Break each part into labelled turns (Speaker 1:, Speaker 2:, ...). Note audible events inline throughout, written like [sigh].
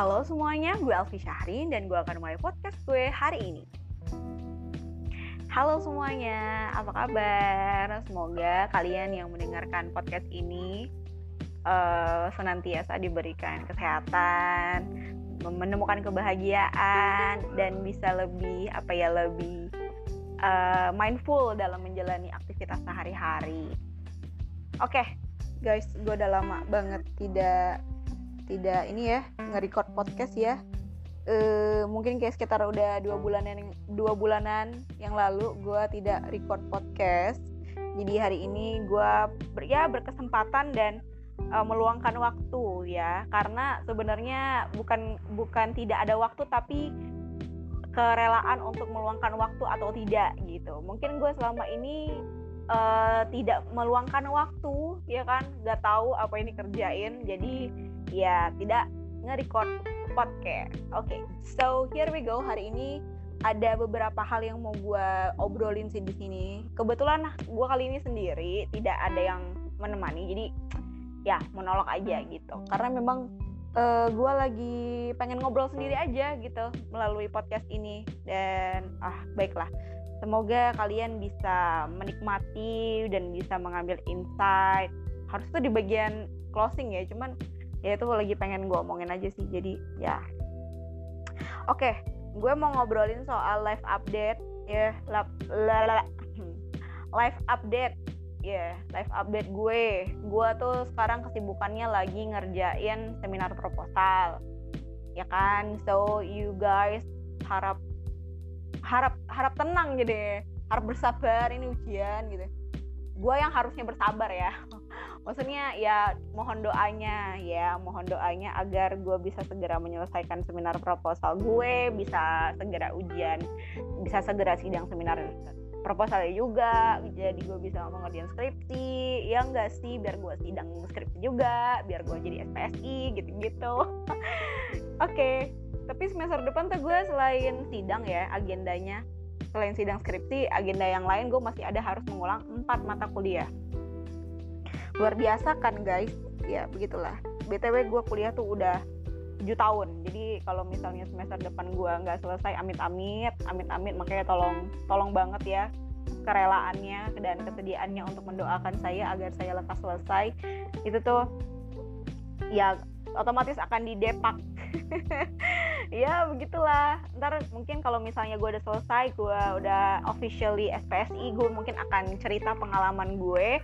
Speaker 1: Halo semuanya, gue Alfi Syahrin dan gue akan mulai podcast gue hari ini. Halo semuanya, apa kabar? Semoga kalian yang mendengarkan podcast ini uh, senantiasa diberikan kesehatan, menemukan kebahagiaan dan bisa lebih apa ya lebih uh, mindful dalam menjalani aktivitas sehari-hari. Oke, okay, guys, gue udah lama banget tidak tidak ini ya nge-record podcast ya. E, mungkin kayak sekitar udah dua bulanan dua bulanan yang lalu gue tidak record podcast. Jadi hari ini gue ber, ya berkesempatan dan e, meluangkan waktu ya. Karena sebenarnya bukan bukan tidak ada waktu tapi kerelaan untuk meluangkan waktu atau tidak gitu. Mungkin gue selama ini uh, tidak meluangkan waktu ya kan? Nggak tahu apa ini kerjain jadi ya tidak nge-record podcast. Oke, okay, so here we go. Hari ini ada beberapa hal yang mau gue obrolin sih di sini. Kebetulan gue kali ini sendiri, tidak ada yang menemani. Jadi ya monolog aja gitu. Karena memang uh, eh, gue lagi pengen ngobrol sendiri aja gitu melalui podcast ini. Dan ah baiklah. Semoga kalian bisa menikmati dan bisa mengambil insight. Harus tuh di bagian closing ya, cuman ya itu lagi pengen gue omongin aja sih jadi ya. Oke okay, gue mau ngobrolin soal live update ya yeah, [clears throat] live update ya yeah, live update gue. Gue tuh sekarang kesibukannya lagi ngerjain seminar proposal ya kan? So you guys harap harap harap tenang gitu harap bersabar ini ujian gitu. Gue yang harusnya bersabar ya maksudnya ya mohon doanya ya mohon doanya agar gue bisa segera menyelesaikan seminar proposal gue bisa segera ujian bisa segera sidang seminar proposalnya juga jadi gue bisa mengerjain skripsi ya enggak sih biar gue sidang skripsi juga biar gue jadi SPSI gitu-gitu [laughs] oke okay. tapi semester depan tuh gue selain sidang ya agendanya selain sidang skripsi agenda yang lain gue masih ada harus mengulang empat mata kuliah luar biasa kan guys? Ya begitulah. Btw gue kuliah tuh udah 7 tahun. Jadi kalau misalnya semester depan gue nggak selesai amit-amit amit-amit makanya tolong tolong banget ya kerelaannya dan kesediaannya untuk mendoakan saya agar saya lekas selesai. Itu tuh ya otomatis akan didepak. [laughs] Ya begitulah. Ntar mungkin kalau misalnya gue udah selesai gue udah officially SPSI gue mungkin akan cerita pengalaman gue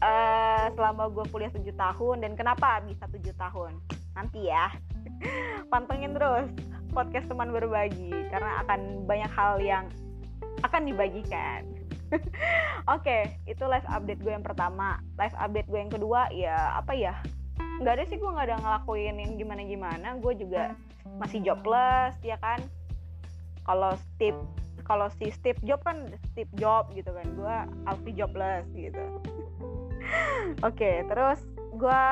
Speaker 1: uh, selama gue kuliah 7 tahun dan kenapa bisa 7 tahun? Nanti ya. [laughs] Pantengin terus podcast teman berbagi karena akan banyak hal yang akan dibagikan. [laughs] Oke okay, itu live update gue yang pertama. Live update gue yang kedua ya apa ya? Nggak ada sih gue nggak ada ngelakuin yang gimana gimana gue juga masih jobless ya kan? Kalau Steve kalau si Steve Job kan Steve Job gitu kan. Gue Alfie jobless gitu oke okay, terus gue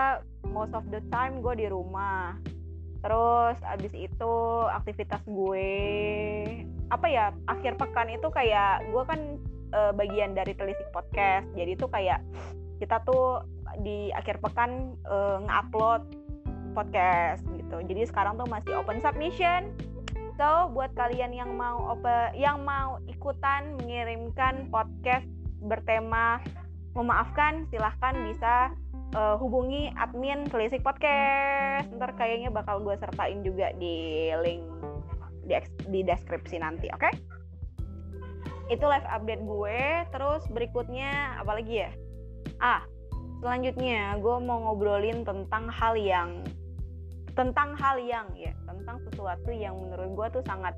Speaker 1: most of the time gue di rumah. Terus abis itu aktivitas gue apa ya akhir pekan itu kayak gue kan e, bagian dari telisik podcast. Jadi itu kayak kita tuh di akhir pekan e, nge-upload podcast gitu. Jadi sekarang tuh masih open submission. So buat kalian yang mau open yang mau ikutan mengirimkan podcast bertema memaafkan silahkan bisa uh, hubungi admin Telisik Podcast ntar kayaknya bakal gue sertain juga di link di, di deskripsi nanti oke okay? itu live update gue terus berikutnya apalagi ya ah selanjutnya gue mau ngobrolin tentang hal yang tentang hal yang ya tentang sesuatu yang menurut gue tuh sangat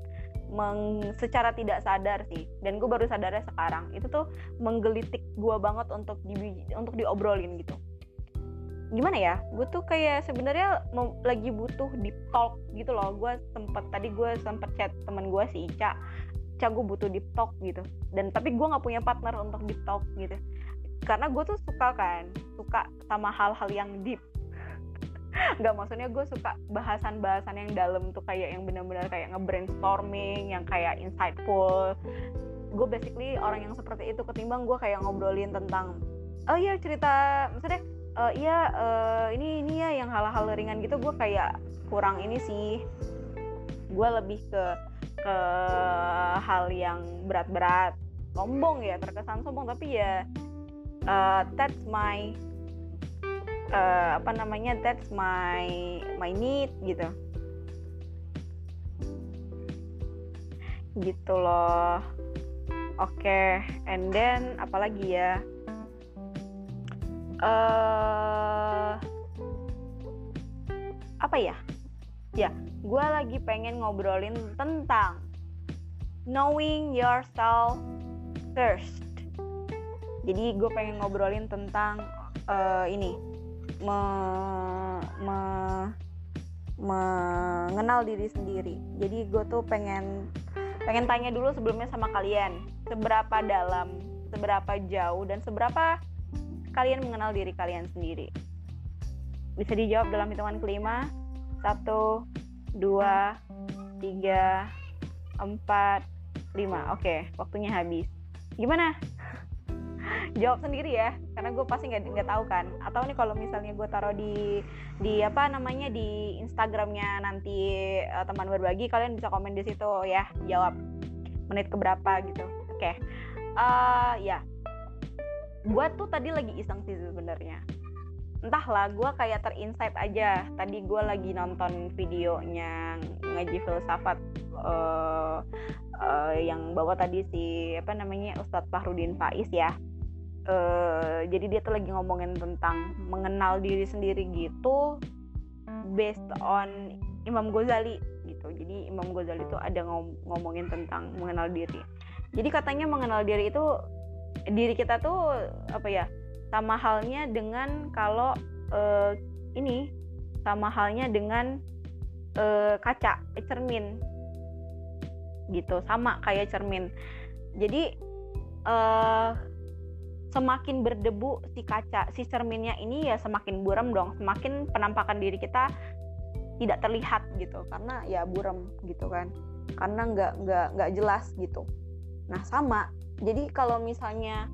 Speaker 1: meng, secara tidak sadar sih. Dan gue baru sadarnya sekarang. Itu tuh menggelitik gue banget untuk di untuk diobrolin gitu. Gimana ya? Gue tuh kayak sebenarnya lagi butuh deep talk gitu loh. Gue sempet tadi gue sempet chat temen gue si Ica. Ica gue butuh deep talk gitu. Dan tapi gue nggak punya partner untuk deep talk gitu. Karena gue tuh suka kan suka sama hal-hal yang deep nggak maksudnya gue suka bahasan-bahasan yang dalam tuh kayak yang benar-benar kayak nge-brainstorming yang kayak insightful. Gue basically orang yang seperti itu ketimbang gue kayak ngobrolin tentang oh iya cerita maksudnya uh, iya uh, ini ini ya yang hal-hal ringan gitu. Gue kayak kurang ini sih. Gue lebih ke ke hal yang berat-berat. Sombong ya terkesan sombong tapi ya uh, that's my uh, apa namanya that's my my need gitu. Gitu loh. Oke okay. and then apalagi ya? Uh, apa ya? Ya gue lagi pengen ngobrolin tentang knowing yourself first. Jadi gue pengen ngobrolin tentang uh, ini me, me, mengenal diri sendiri. Jadi gue tuh pengen pengen tanya dulu sebelumnya sama kalian seberapa dalam seberapa jauh dan seberapa kalian mengenal diri kalian sendiri? Bisa dijawab dalam hitungan kelima satu dua tiga empat lima. Oke waktunya habis. Gimana jawab sendiri ya karena gue pasti nggak nggak tahu kan. Atau nih kalau misalnya gue taruh di di apa namanya di Instagramnya nanti uh, teman berbagi kalian bisa komen di situ ya jawab menit keberapa gitu. Oke. Okay. uh, eh, ya. Gue tuh tadi lagi iseng sih sebenarnya. Entahlah gue kayak terinsight aja. Tadi gue lagi nonton videonya ngaji filsafat uh, uh, yang bawa tadi si apa namanya Ustadz Fahrudin Faiz ya uh, jadi dia tuh lagi ngomongin tentang mengenal diri sendiri gitu based on Imam Ghazali gitu. Jadi Imam Ghazali tuh ada ngom ngomongin tentang mengenal diri. Jadi katanya mengenal diri itu diri kita tuh apa ya sama halnya dengan kalau uh, ini sama halnya dengan uh, kaca eh, cermin gitu. Sama kayak cermin. Jadi uh, semakin berdebu si kaca si cerminnya ini ya semakin buram dong. Semakin penampakan diri kita tidak terlihat gitu. Karena ya buram gitu kan. Karena nggak nggak nggak jelas gitu. Nah sama. Jadi kalau misalnya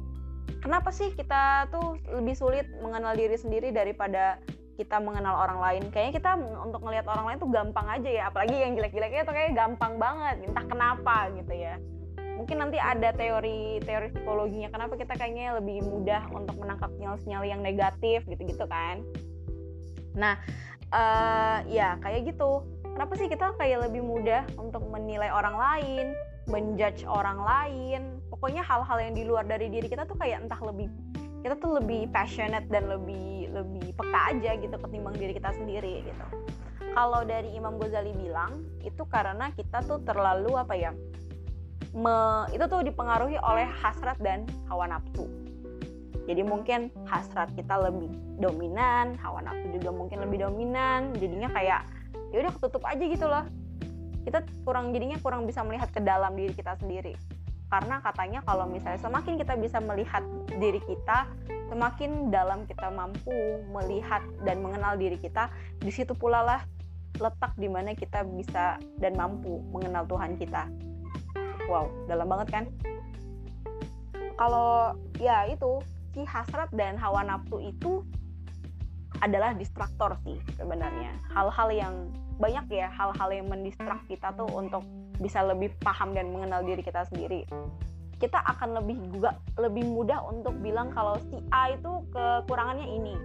Speaker 1: kenapa sih kita tuh lebih sulit mengenal diri sendiri daripada kita mengenal orang lain? Kayaknya kita untuk melihat orang lain tuh gampang aja ya. Apalagi yang jelek-jeleknya tuh kayak gampang banget. Entah kenapa gitu ya mungkin nanti ada teori teori psikologinya kenapa kita kayaknya lebih mudah untuk menangkap sinyal-sinyal yang negatif gitu-gitu kan? Nah uh, ya kayak gitu. Kenapa sih kita kayak lebih mudah untuk menilai orang lain menjudge orang lain? Pokoknya hal-hal yang di luar dari diri kita tuh kayak entah lebih kita tuh lebih passionate dan lebih lebih peka aja gitu ketimbang diri kita sendiri gitu. Kalau dari Imam Ghazali bilang itu karena kita tuh terlalu apa ya me, itu tuh dipengaruhi oleh hasrat dan hawa nafsu. Jadi mungkin hasrat kita lebih dominan hawa nafsu juga mungkin lebih dominan jadinya kayak ya udah ketutup aja gitu loh. Kita kurang jadinya kurang bisa melihat ke dalam diri kita sendiri. Karena katanya kalau misalnya semakin kita bisa melihat diri kita semakin dalam kita mampu melihat dan mengenal diri kita di situ pula lah letak di mana kita bisa dan mampu mengenal Tuhan kita wow dalam banget kan? Kalau ya itu si hasrat dan hawa nafsu itu adalah distraktor sih sebenarnya. Hal-hal yang banyak ya hal-hal yang mendistrak kita tuh untuk bisa lebih paham dan mengenal diri kita sendiri. Kita akan lebih juga lebih mudah untuk bilang kalau si A itu kekurangannya ini.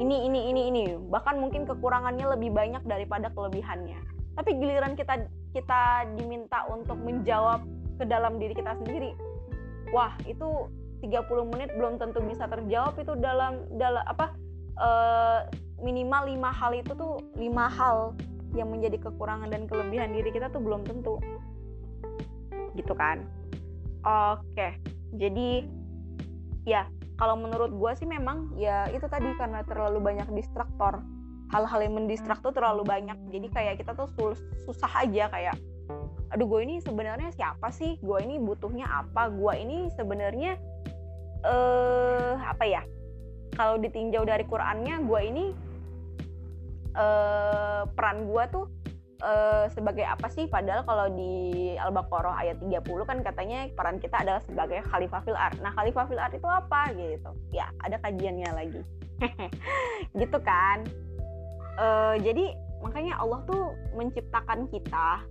Speaker 1: Ini ini ini ini. Bahkan mungkin kekurangannya lebih banyak daripada kelebihannya tapi giliran kita kita diminta untuk menjawab ke dalam diri kita sendiri. Wah itu 30 menit belum tentu bisa terjawab itu dalam dalam apa uh, minimal lima hal itu tuh lima hal yang menjadi kekurangan dan kelebihan diri kita tuh belum tentu. Gitu kan? Oke jadi ya kalau menurut gue sih memang ya itu tadi karena terlalu banyak distraktor hal-hal yang mendistrak tuh terlalu banyak. Jadi kayak kita tuh susah aja kayak aduh gue ini sebenarnya siapa sih? Gue ini butuhnya apa? Gue ini sebenarnya eh apa ya? Kalau ditinjau dari Qurannya gue ini uh, peran gue tuh uh, sebagai apa sih? Padahal kalau di Al-Baqarah ayat 30 kan katanya peran kita adalah sebagai khalifah fil ard. Nah, khalifah fil ard itu apa? Gitu? Ya, ada kajiannya lagi. [laughs] gitu kan uh, jadi makanya Allah tuh menciptakan kita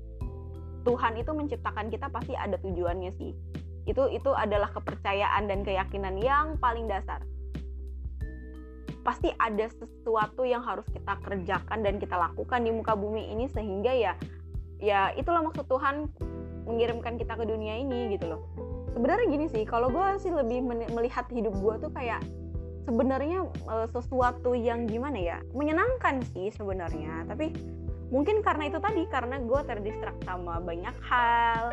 Speaker 1: Tuhan itu menciptakan kita pasti ada tujuannya sih. Itu itu adalah kepercayaan dan keyakinan yang paling dasar. Pasti ada sesuatu yang harus kita kerjakan dan kita lakukan di muka bumi ini sehingga ya ya itulah maksud Tuhan mengirimkan kita ke dunia ini gitu loh. Sebenarnya gini sih kalau gue sih lebih melihat hidup gue tuh kayak sebenarnya e, sesuatu yang gimana ya menyenangkan sih sebenarnya. Tapi mungkin karena itu tadi karena gue terdistrak sama banyak hal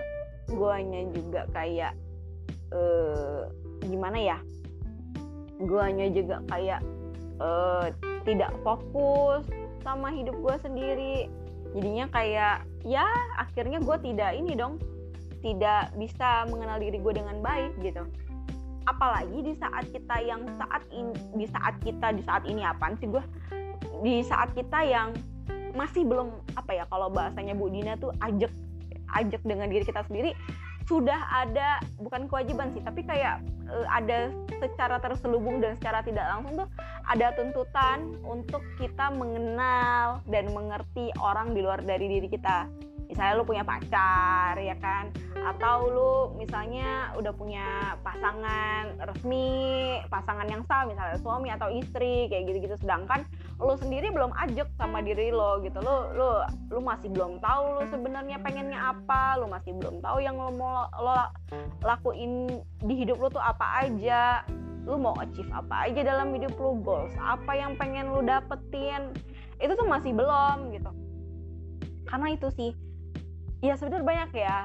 Speaker 1: guanya juga kayak uh, gimana ya guanya juga kayak uh, tidak fokus sama hidup gue sendiri. Jadinya kayak ya akhirnya gue tidak ini dong tidak bisa mengenal diri gue dengan baik gitu apalagi di saat kita yang saat ini di saat kita di saat ini apa sih gue di saat kita yang masih belum apa ya kalau bahasanya Bu Dina tuh ajak ajak dengan diri kita sendiri sudah ada bukan kewajiban sih tapi kayak uh, ada secara terselubung dan secara tidak langsung tuh ada tuntutan untuk kita mengenal dan mengerti orang di luar dari diri kita misalnya lu punya pacar ya kan? Atau lu misalnya udah punya pasangan resmi pasangan yang sah misalnya suami atau istri kayak gitu-gitu. Sedangkan lu sendiri belum ajak sama diri lo gitu. Lo lu lu masih belum tahu lu sebenarnya pengennya apa. Lu masih belum tahu yang lo mau lo lakuin di hidup lo tuh apa aja. Lu mau achieve apa aja dalam hidup lu goals apa yang pengen lu dapetin. Itu tuh masih belum gitu. Karena itu sih ya sebenarnya banyak ya.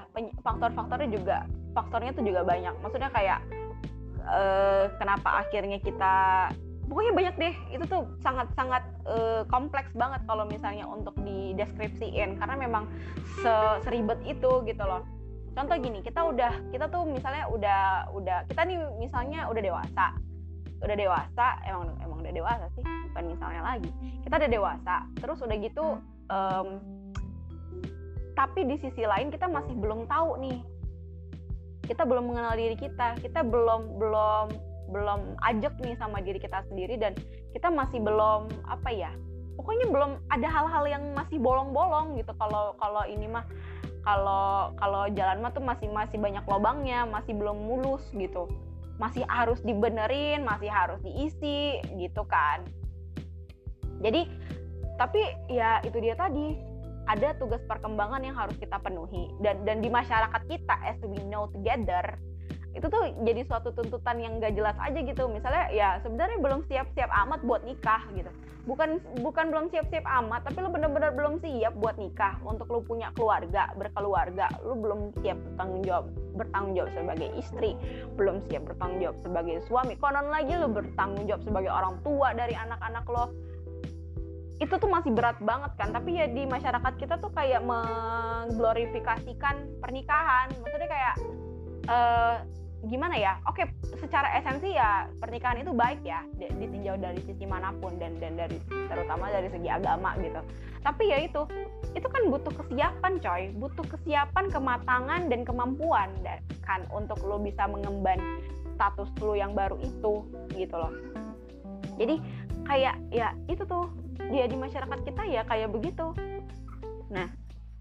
Speaker 1: Faktor-faktornya juga faktornya tuh juga banyak. Maksudnya kayak uh, kenapa akhirnya kita pokoknya banyak deh. Itu tuh sangat-sangat uh, kompleks banget kalau misalnya untuk dideskripsiin. Karena memang se seribet itu gitu loh. Contoh gini kita udah kita tuh misalnya udah udah kita nih misalnya udah dewasa. Udah dewasa emang emang udah dewasa sih bukan misalnya lagi. Kita udah dewasa terus udah gitu um, tapi di sisi lain kita masih belum tahu nih. Kita belum mengenal diri kita. Kita belum belum belum ajak nih sama diri kita sendiri dan kita masih belum apa ya pokoknya belum ada hal-hal yang masih bolong-bolong gitu. Kalau kalau ini mah kalau kalau jalan mah tuh masih masih banyak lubangnya masih belum mulus gitu. Masih harus dibenerin masih harus diisi gitu kan. Jadi tapi ya itu dia tadi ada tugas perkembangan yang harus kita penuhi. Dan dan di masyarakat kita as we know together itu tuh jadi suatu tuntutan yang gak jelas aja gitu. Misalnya ya sebenarnya belum siap-siap amat buat nikah gitu. Bukan bukan belum siap-siap amat tapi lo bener-bener belum siap buat nikah. Untuk lo punya keluarga berkeluarga lo belum siap bertanggung jawab bertanggung jawab sebagai istri. Belum siap bertanggung jawab sebagai suami. Konon lagi lo bertanggung jawab sebagai orang tua dari anak-anak lo itu tuh masih berat banget kan tapi ya di masyarakat kita tuh kayak mengglorifikasikan pernikahan. Maksudnya kayak uh, gimana ya? Oke secara esensi ya pernikahan itu baik ya ditinjau dari sisi mana pun dan dan dari terutama dari segi agama gitu. Tapi ya itu itu kan butuh kesiapan coy. Butuh kesiapan kematangan dan kemampuan kan untuk lo bisa mengemban status lo yang baru itu gitu loh. Jadi kayak ya itu tuh dia di masyarakat kita ya kayak begitu. Nah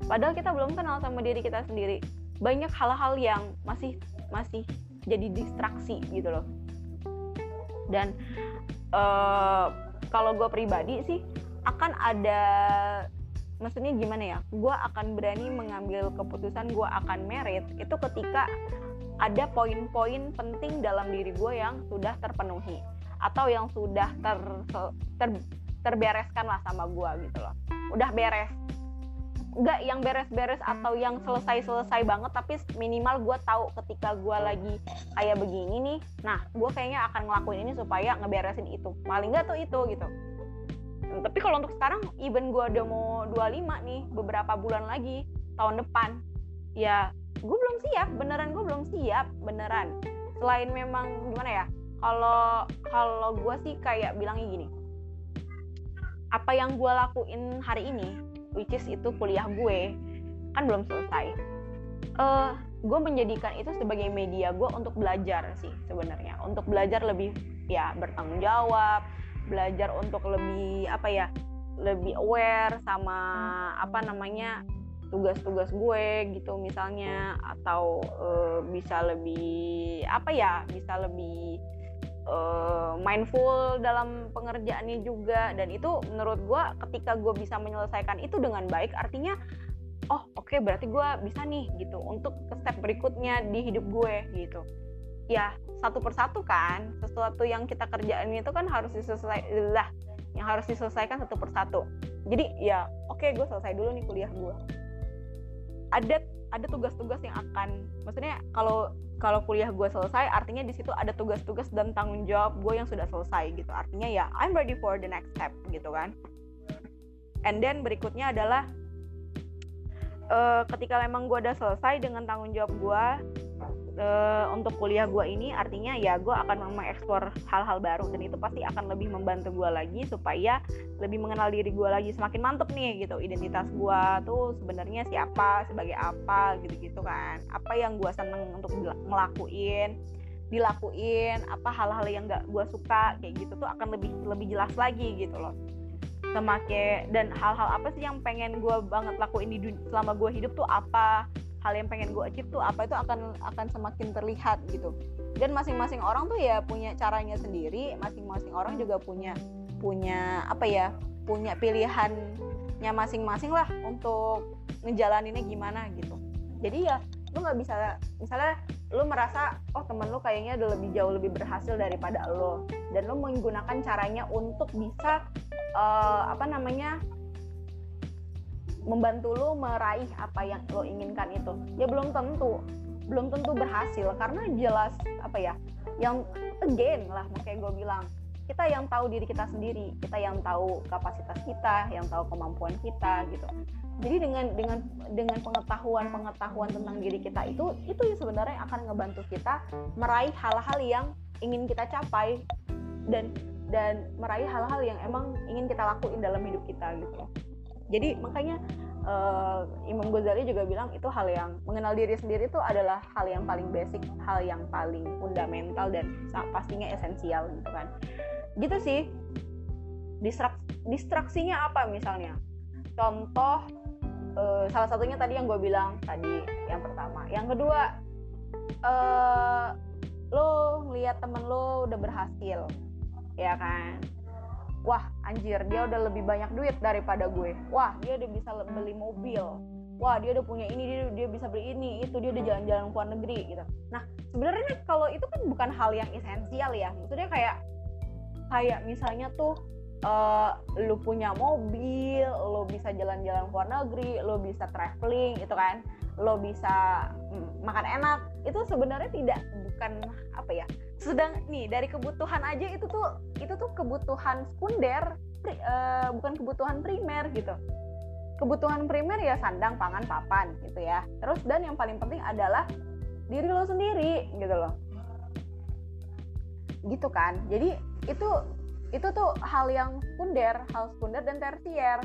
Speaker 1: padahal kita belum kenal sama diri kita sendiri. Banyak hal-hal yang masih masih jadi distraksi gitu loh. Dan uh, kalau gue pribadi sih akan ada maksudnya gimana ya gue akan berani mengambil keputusan gue akan merit itu ketika ada poin-poin penting dalam diri gue yang sudah terpenuhi atau yang sudah ter, ter terbereskan lah sama gue gitu loh. Udah beres. Nggak yang beres-beres atau yang selesai-selesai banget tapi minimal gue tahu ketika gue lagi kayak begini nih nah gue kayaknya akan ngelakuin ini supaya ngeberesin itu. Paling nggak tuh itu gitu. Tapi kalau untuk sekarang even gue udah mau 25 nih beberapa bulan lagi tahun depan ya gue belum siap. Beneran gue belum siap beneran. Selain memang gimana ya kalau kalau gue sih kayak bilangnya gini apa yang gue lakuin hari ini which is itu kuliah gue kan belum selesai. Uh, gue menjadikan itu sebagai media gue untuk belajar sih sebenarnya. Untuk belajar lebih ya bertanggung jawab belajar untuk lebih apa ya lebih aware sama apa namanya tugas-tugas gue gitu misalnya. Atau uh, bisa lebih apa ya bisa lebih uh, mindful dalam pengerjaannya juga. Dan itu menurut gue ketika gue bisa menyelesaikan itu dengan baik artinya oh oke okay, berarti gue bisa nih gitu untuk ke step berikutnya di hidup gue gitu. Ya satu persatu kan sesuatu yang kita kerjain itu kan harus diselesaikan lah yang harus diselesaikan satu persatu. Jadi ya oke okay, gue selesai dulu nih kuliah gue ada ada tugas-tugas yang akan maksudnya kalau kalau kuliah gue selesai artinya di situ ada tugas-tugas dan tanggung jawab gue yang sudah selesai gitu. Artinya ya I'm ready for the next step gitu kan. And then berikutnya adalah uh, ketika memang gue udah selesai dengan tanggung jawab gue uh, untuk kuliah gue ini artinya ya gue akan mengeksplor hal-hal baru dan itu pasti akan lebih membantu gue lagi supaya lebih mengenal diri gue lagi semakin mantep nih gitu. Identitas gue tuh sebenarnya siapa sebagai apa gitu-gitu kan. Apa yang gue seneng untuk ngelakuin dilakuin apa hal-hal yang gak gue suka kayak gitu tuh akan lebih lebih jelas lagi gitu loh. Semakin dan hal-hal apa sih yang pengen gue banget lakuin di selama gue hidup tuh apa hal yang pengen gue achieve tuh apa itu akan akan semakin terlihat gitu. Dan masing-masing orang tuh ya punya caranya sendiri masing-masing orang juga punya punya apa ya punya pilihannya masing-masing lah untuk ngejalaninnya gimana gitu. Jadi ya lu nggak bisa misalnya lu merasa oh temen lu kayaknya udah lebih jauh lebih berhasil daripada lo. Dan lu menggunakan caranya untuk bisa uh, apa namanya membantu lo meraih apa yang lo inginkan itu. Ya belum tentu. Belum tentu berhasil. Karena jelas apa ya yang again lah makanya gue bilang kita yang tahu diri kita sendiri kita yang tahu kapasitas kita yang tahu kemampuan kita gitu. Jadi dengan dengan dengan pengetahuan pengetahuan tentang diri kita itu itu yang sebenarnya akan ngebantu kita meraih hal-hal yang ingin kita capai dan dan meraih hal-hal yang emang ingin kita lakuin dalam hidup kita gitu jadi makanya uh, Imam Ghazali juga bilang itu hal yang mengenal diri sendiri itu adalah hal yang paling basic, hal yang paling fundamental dan pastinya esensial gitu kan. Gitu sih. Distrak distraksinya apa misalnya? Contoh uh, salah satunya tadi yang gue bilang tadi yang pertama. Yang kedua uh, lo ngeliat temen lo udah berhasil ya kan wah anjir dia udah lebih banyak duit daripada gue. Wah dia udah bisa beli mobil. Wah dia udah punya ini dia dia bisa beli ini itu dia udah jalan-jalan ke luar negeri gitu. Nah sebenarnya kalau itu kan bukan hal yang esensial ya. Maksudnya kayak kayak misalnya tuh uh, lu punya mobil, lu bisa jalan-jalan ke luar negeri, lu bisa traveling itu kan, lo bisa makan enak, itu sebenarnya tidak bukan apa ya sedang nih dari kebutuhan aja itu tuh itu tuh kebutuhan sekunder pri, uh, bukan kebutuhan primer gitu. Kebutuhan primer ya sandang pangan papan gitu ya. Terus dan yang paling penting adalah diri lo sendiri gitu loh. Gitu kan. Jadi itu itu tuh hal yang sekunder hal sekunder dan tersier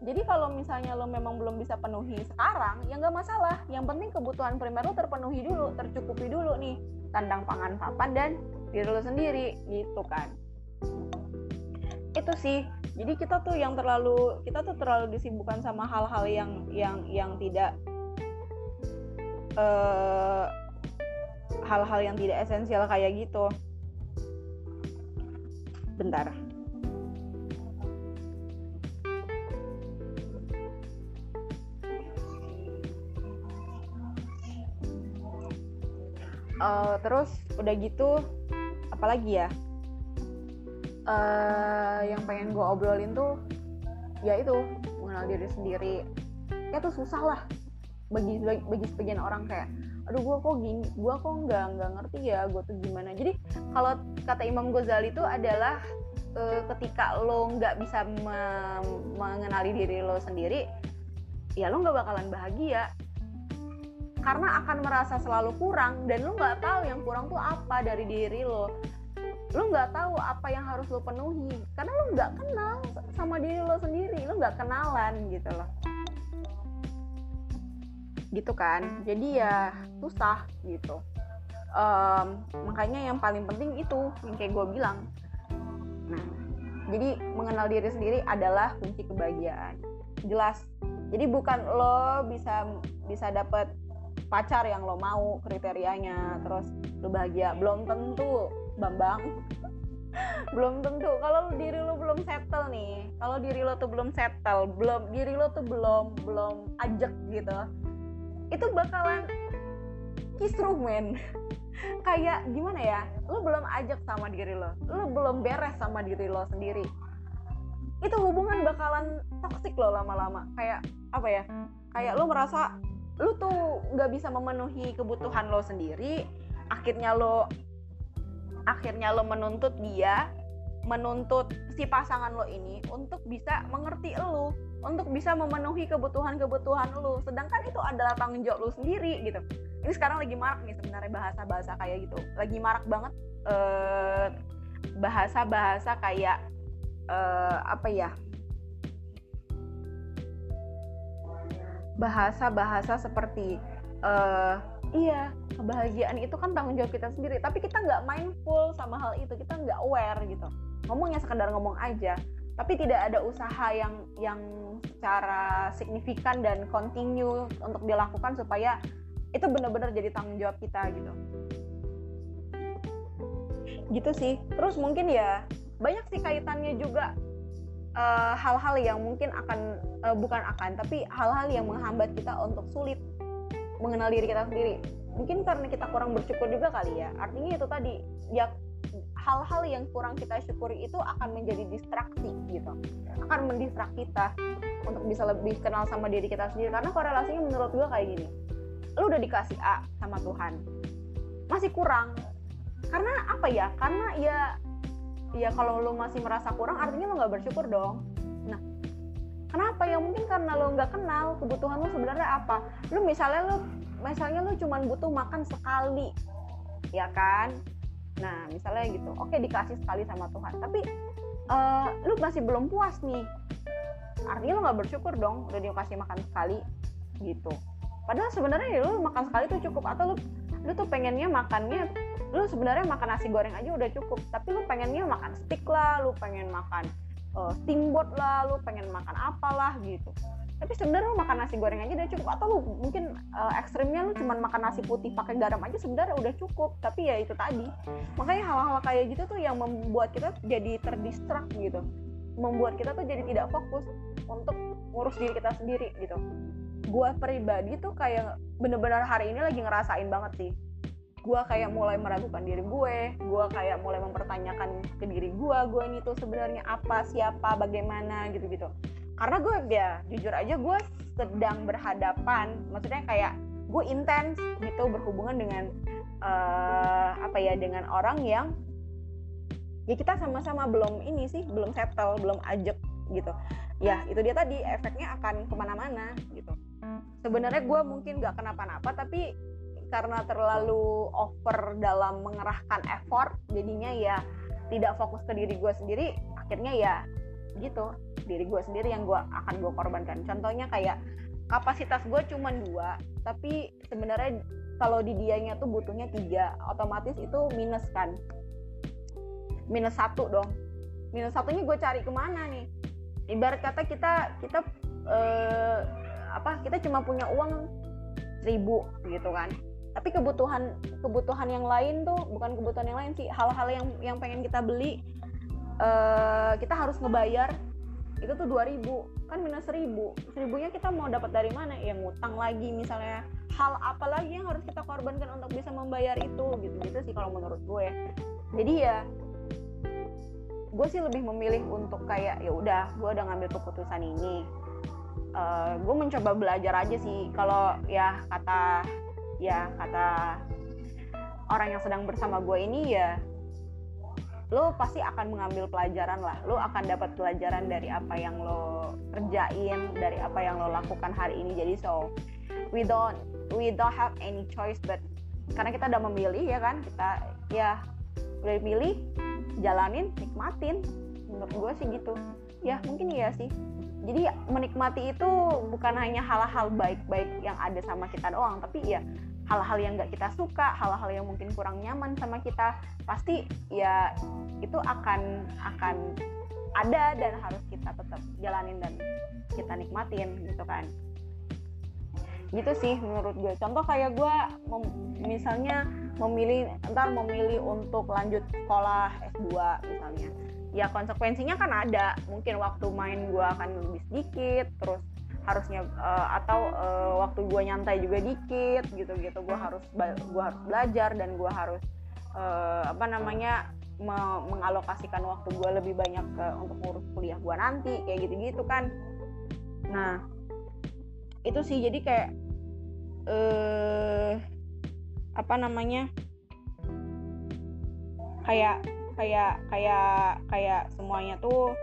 Speaker 1: jadi kalau misalnya lo memang belum bisa penuhi sekarang ya nggak masalah. Yang penting kebutuhan primer lo terpenuhi dulu tercukupi dulu nih. Kandang pangan papan dan diri lo sendiri gitu kan. Itu sih. Jadi kita tuh yang terlalu kita tuh terlalu disibukkan sama hal-hal yang yang yang tidak eh, hal-hal yang tidak esensial kayak gitu. Bentar uh, terus udah gitu apalagi ya? Uh, yang pengen gue obrolin tuh ya itu mengenal diri sendiri. Ya tuh susah lah bagi bagi sebagian orang kayak aduh gue kok gini gue kok nggak nggak ngerti ya gue tuh gimana. Jadi kalau kata Imam Ghazali itu adalah uh, ketika lo nggak bisa me mengenali diri lo sendiri ya lo nggak bakalan bahagia karena akan merasa selalu kurang dan lu nggak tahu yang kurang tuh apa dari diri lo. Lu nggak tahu apa yang harus lo penuhi. Karena lu nggak kenal sama diri lo sendiri. Lu nggak kenalan gitu loh. Gitu kan? Jadi ya susah gitu. Um, makanya yang paling penting itu yang kayak gue bilang. Nah jadi mengenal diri sendiri adalah kunci kebahagiaan. Jelas. Jadi bukan lo bisa bisa dapet pacar yang lo mau kriterianya terus lo bahagia. Belum tentu bambang. [laughs] Belum tentu. Kalau diri lo belum settle nih kalau diri lo tuh belum settle belum diri lo tuh belum belum ajak gitu itu bakalan kisruh men. [laughs] Kayak gimana ya lo belum ajak sama diri lo lo belum beres sama diri lo sendiri. Itu hubungan bakalan toksik lo lama-lama. Kayak apa ya kayak lo merasa lu tuh nggak bisa memenuhi kebutuhan lo sendiri akhirnya lo akhirnya lo menuntut dia menuntut si pasangan lo ini untuk bisa mengerti lo untuk bisa memenuhi kebutuhan-kebutuhan lo. Sedangkan itu adalah tanggung jawab lo sendiri gitu. Ini sekarang lagi marak nih sebenarnya bahasa-bahasa kayak gitu. Lagi marak banget eh, bahasa-bahasa kayak uh, apa ya bahasa-bahasa seperti uh, iya kebahagiaan itu kan tanggung jawab kita sendiri. Tapi kita nggak mindful sama hal itu. Kita nggak aware gitu. Ngomongnya sekedar ngomong aja. Tapi tidak ada usaha yang yang secara signifikan dan continue untuk dilakukan supaya itu benar-benar jadi tanggung jawab kita gitu. Gitu sih. Terus mungkin ya banyak sih kaitannya juga hal-hal uh, yang mungkin akan uh, bukan akan tapi hal-hal yang menghambat kita untuk sulit mengenal diri kita sendiri. Mungkin karena kita kurang bersyukur juga kali ya. Artinya itu tadi ya hal-hal yang kurang kita syukuri itu akan menjadi distraksi gitu. Akan mendistrak kita untuk bisa lebih kenal sama diri kita sendiri. Karena korelasinya menurut gue kayak gini. Lu udah dikasih A sama Tuhan. Masih kurang. Karena apa ya? Karena ya ya kalau lo masih merasa kurang artinya lo nggak bersyukur dong. Nah kenapa? Ya mungkin karena lo nggak kenal kebutuhan lo sebenarnya apa. Lo misalnya lo misalnya lo cuma butuh makan sekali ya kan? Nah misalnya gitu. Oke dikasih sekali sama Tuhan. Tapi uh, lu masih belum puas nih. Artinya lo nggak bersyukur dong udah dikasih makan sekali gitu. Padahal sebenarnya ya lo makan sekali tuh cukup atau lo lu tuh pengennya makannya lu sebenarnya makan nasi goreng aja udah cukup tapi lu pengennya makan stick lah lu pengen makan uh, steamboat lah lu pengen makan apalah gitu. Tapi sebenarnya lu makan nasi goreng aja udah cukup atau lu mungkin uh, ekstrimnya lu cuma makan nasi putih pakai garam aja sebenarnya udah cukup tapi ya itu tadi. Makanya hal-hal kayak gitu tuh yang membuat kita jadi terdistrak gitu membuat kita tuh jadi tidak fokus untuk ngurus diri kita sendiri gitu gue pribadi tuh kayak bener-bener hari ini lagi ngerasain banget sih. Gue kayak mulai meragukan diri gue gue kayak mulai mempertanyakan ke diri gue gue ini tuh sebenarnya apa siapa bagaimana gitu gitu karena gue ya jujur aja gue sedang berhadapan maksudnya kayak gue intens gitu berhubungan dengan uh, apa ya dengan orang yang ya kita sama-sama belum ini sih belum settle belum ajak gitu. Ya itu dia tadi efeknya akan ke mana-mana gitu sebenarnya gue mungkin nggak kenapa-napa tapi karena terlalu over dalam mengerahkan effort jadinya ya tidak fokus ke diri gue sendiri akhirnya ya gitu diri gue sendiri yang gue akan gue korbankan. Contohnya kayak kapasitas gue cuma dua tapi sebenarnya kalau di dianya tuh butuhnya tiga otomatis itu minus kan. Minus satu dong. Minus satunya gue cari ke mana nih? Ibarat kata kita kita eh, apa kita cuma punya uang seribu gitu kan. Tapi kebutuhan kebutuhan yang lain tuh bukan kebutuhan yang lain sih hal-hal yang yang pengen kita beli uh, kita harus ngebayar itu tuh 2000 kan minus 1000 seribunya kita mau dapat dari mana? Ya ngutang lagi misalnya hal apa lagi yang harus kita korbankan untuk bisa membayar itu gitu gitu sih kalau menurut gue. Jadi ya gue sih lebih memilih untuk kayak ya udah gue udah ngambil keputusan ini uh, gue mencoba belajar aja sih. Kalau ya kata ya kata orang yang sedang bersama gue ini ya lo pasti akan mengambil pelajaran lah. Lo akan dapat pelajaran dari apa yang lo kerjain dari apa yang lo lakukan hari ini. Jadi so we don't we don't have any choice but karena kita udah memilih ya kan? Kita ya udah pilih jalanin nikmatin. Menurut gue sih gitu. Ya mungkin iya sih jadi menikmati itu bukan hanya hal-hal baik-baik yang ada sama kita doang tapi ya hal-hal yang nggak kita suka hal-hal yang mungkin kurang nyaman sama kita pasti ya itu akan akan ada dan harus kita tetap jalanin dan kita nikmatin gitu kan. Gitu sih menurut gue. Contoh kayak gue misalnya memilih ntar memilih untuk lanjut sekolah S2 misalnya ya konsekuensinya kan ada. Mungkin waktu main gue akan lebih sedikit terus harusnya uh, atau uh, waktu gue nyantai juga dikit gitu gitu gue harus gue harus belajar dan gue harus uh, apa namanya me mengalokasikan waktu gue lebih banyak ke untuk ngurus kuliah gue nanti kayak gitu gitu kan. Nah itu sih. Jadi kayak eh apa namanya kayak kayak kayak kayak semuanya tuh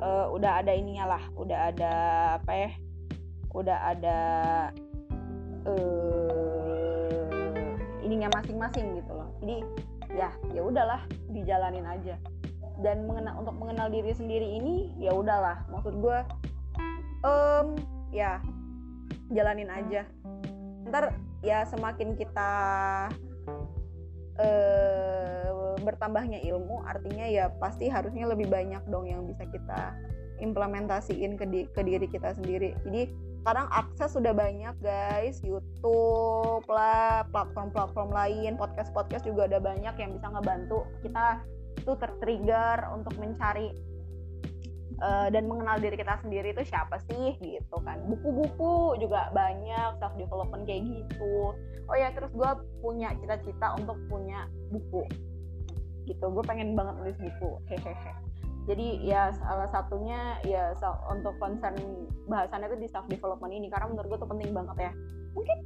Speaker 1: uh, udah ada ininya lah. Udah ada apa ya udah ada uh, ininya masing-masing gitu loh. Jadi ya ya udahlah dijalanin aja. Dan mengenal untuk mengenal diri sendiri ini ya udahlah. Maksud gue um, ya jalanin aja. Ntar ya semakin kita uh, bertambahnya ilmu artinya ya pasti harusnya lebih banyak dong yang bisa kita implementasiin ke, di, ke diri kita sendiri. Jadi sekarang akses sudah banyak guys. YouTube lah platform-platform lain podcast-podcast juga ada banyak yang bisa ngebantu kita tuh tertrigger untuk mencari uh, dan mengenal diri kita sendiri itu siapa sih gitu kan. Buku-buku juga banyak self development kayak gitu. Oh ya terus gue punya cita-cita untuk punya buku. Gitu gue pengen banget nulis buku. Hehehe. Jadi ya salah satunya ya untuk concern bahasannya itu di self development ini. Karena menurut gue tuh penting banget ya. Mungkin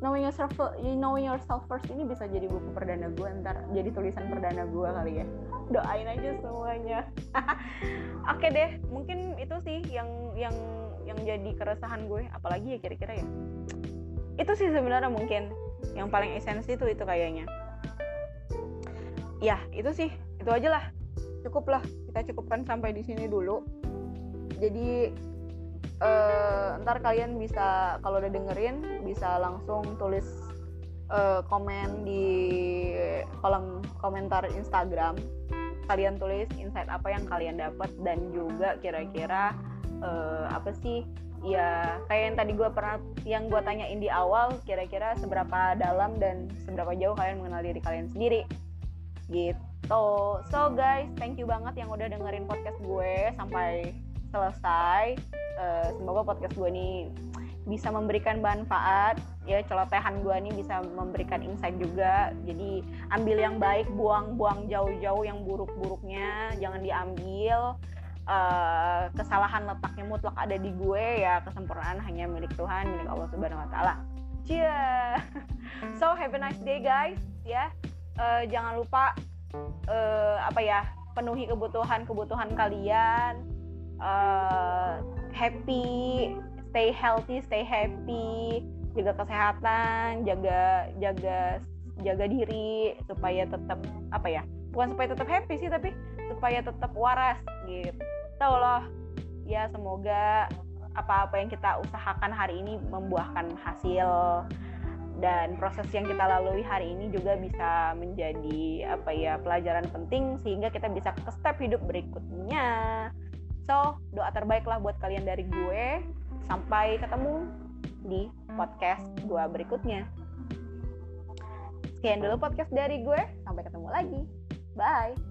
Speaker 1: knowing yourself knowing yourself first ini bisa jadi buku perdana gue ntar jadi tulisan perdana gue kali ya doain aja semuanya. [laughs] Oke deh mungkin itu sih yang yang yang jadi keresahan gue. Apalagi ya kira-kira ya. Itu sih sebenarnya mungkin yang paling esensi itu itu kayaknya. Ya itu sih. Itu aja lah. Cukup lah. Kita cukupkan sampai di sini dulu. Jadi uh, ntar kalian bisa kalau udah dengerin bisa langsung tulis uh, komen di kolom komentar Instagram. Kalian tulis insight apa yang kalian dapat dan juga kira-kira uh, apa sih? Ya kayak yang tadi gue pernah yang gue tanyain di awal kira-kira seberapa dalam dan seberapa jauh kalian mengenal diri kalian sendiri. Gitu. So, guys, thank you banget yang udah dengerin podcast gue sampai selesai. Uh, semoga podcast gue ini bisa memberikan manfaat ya celotehan gue ini bisa memberikan insight juga. Jadi ambil yang baik buang-buang jauh-jauh yang buruk-buruknya jangan diambil. Uh, kesalahan letaknya mutlak ada di gue ya kesempurnaan hanya milik Tuhan milik Allah Subhanahu Wa Taala. Cia [laughs] so have a nice day guys ya. Uh, jangan lupa uh, apa ya penuhi kebutuhan kebutuhan kalian. Uh, happy stay healthy stay happy jaga kesehatan jaga jaga jaga diri supaya tetap apa ya bukan supaya tetap happy sih tapi supaya tetap waras gitu loh ya semoga apa-apa yang kita usahakan hari ini membuahkan hasil dan proses yang kita lalui hari ini juga bisa menjadi apa ya pelajaran penting sehingga kita bisa ke step hidup berikutnya. So, doa terbaiklah buat kalian dari gue. Sampai ketemu di podcast gue berikutnya. Sekian dulu podcast dari gue. Sampai ketemu lagi. Bye.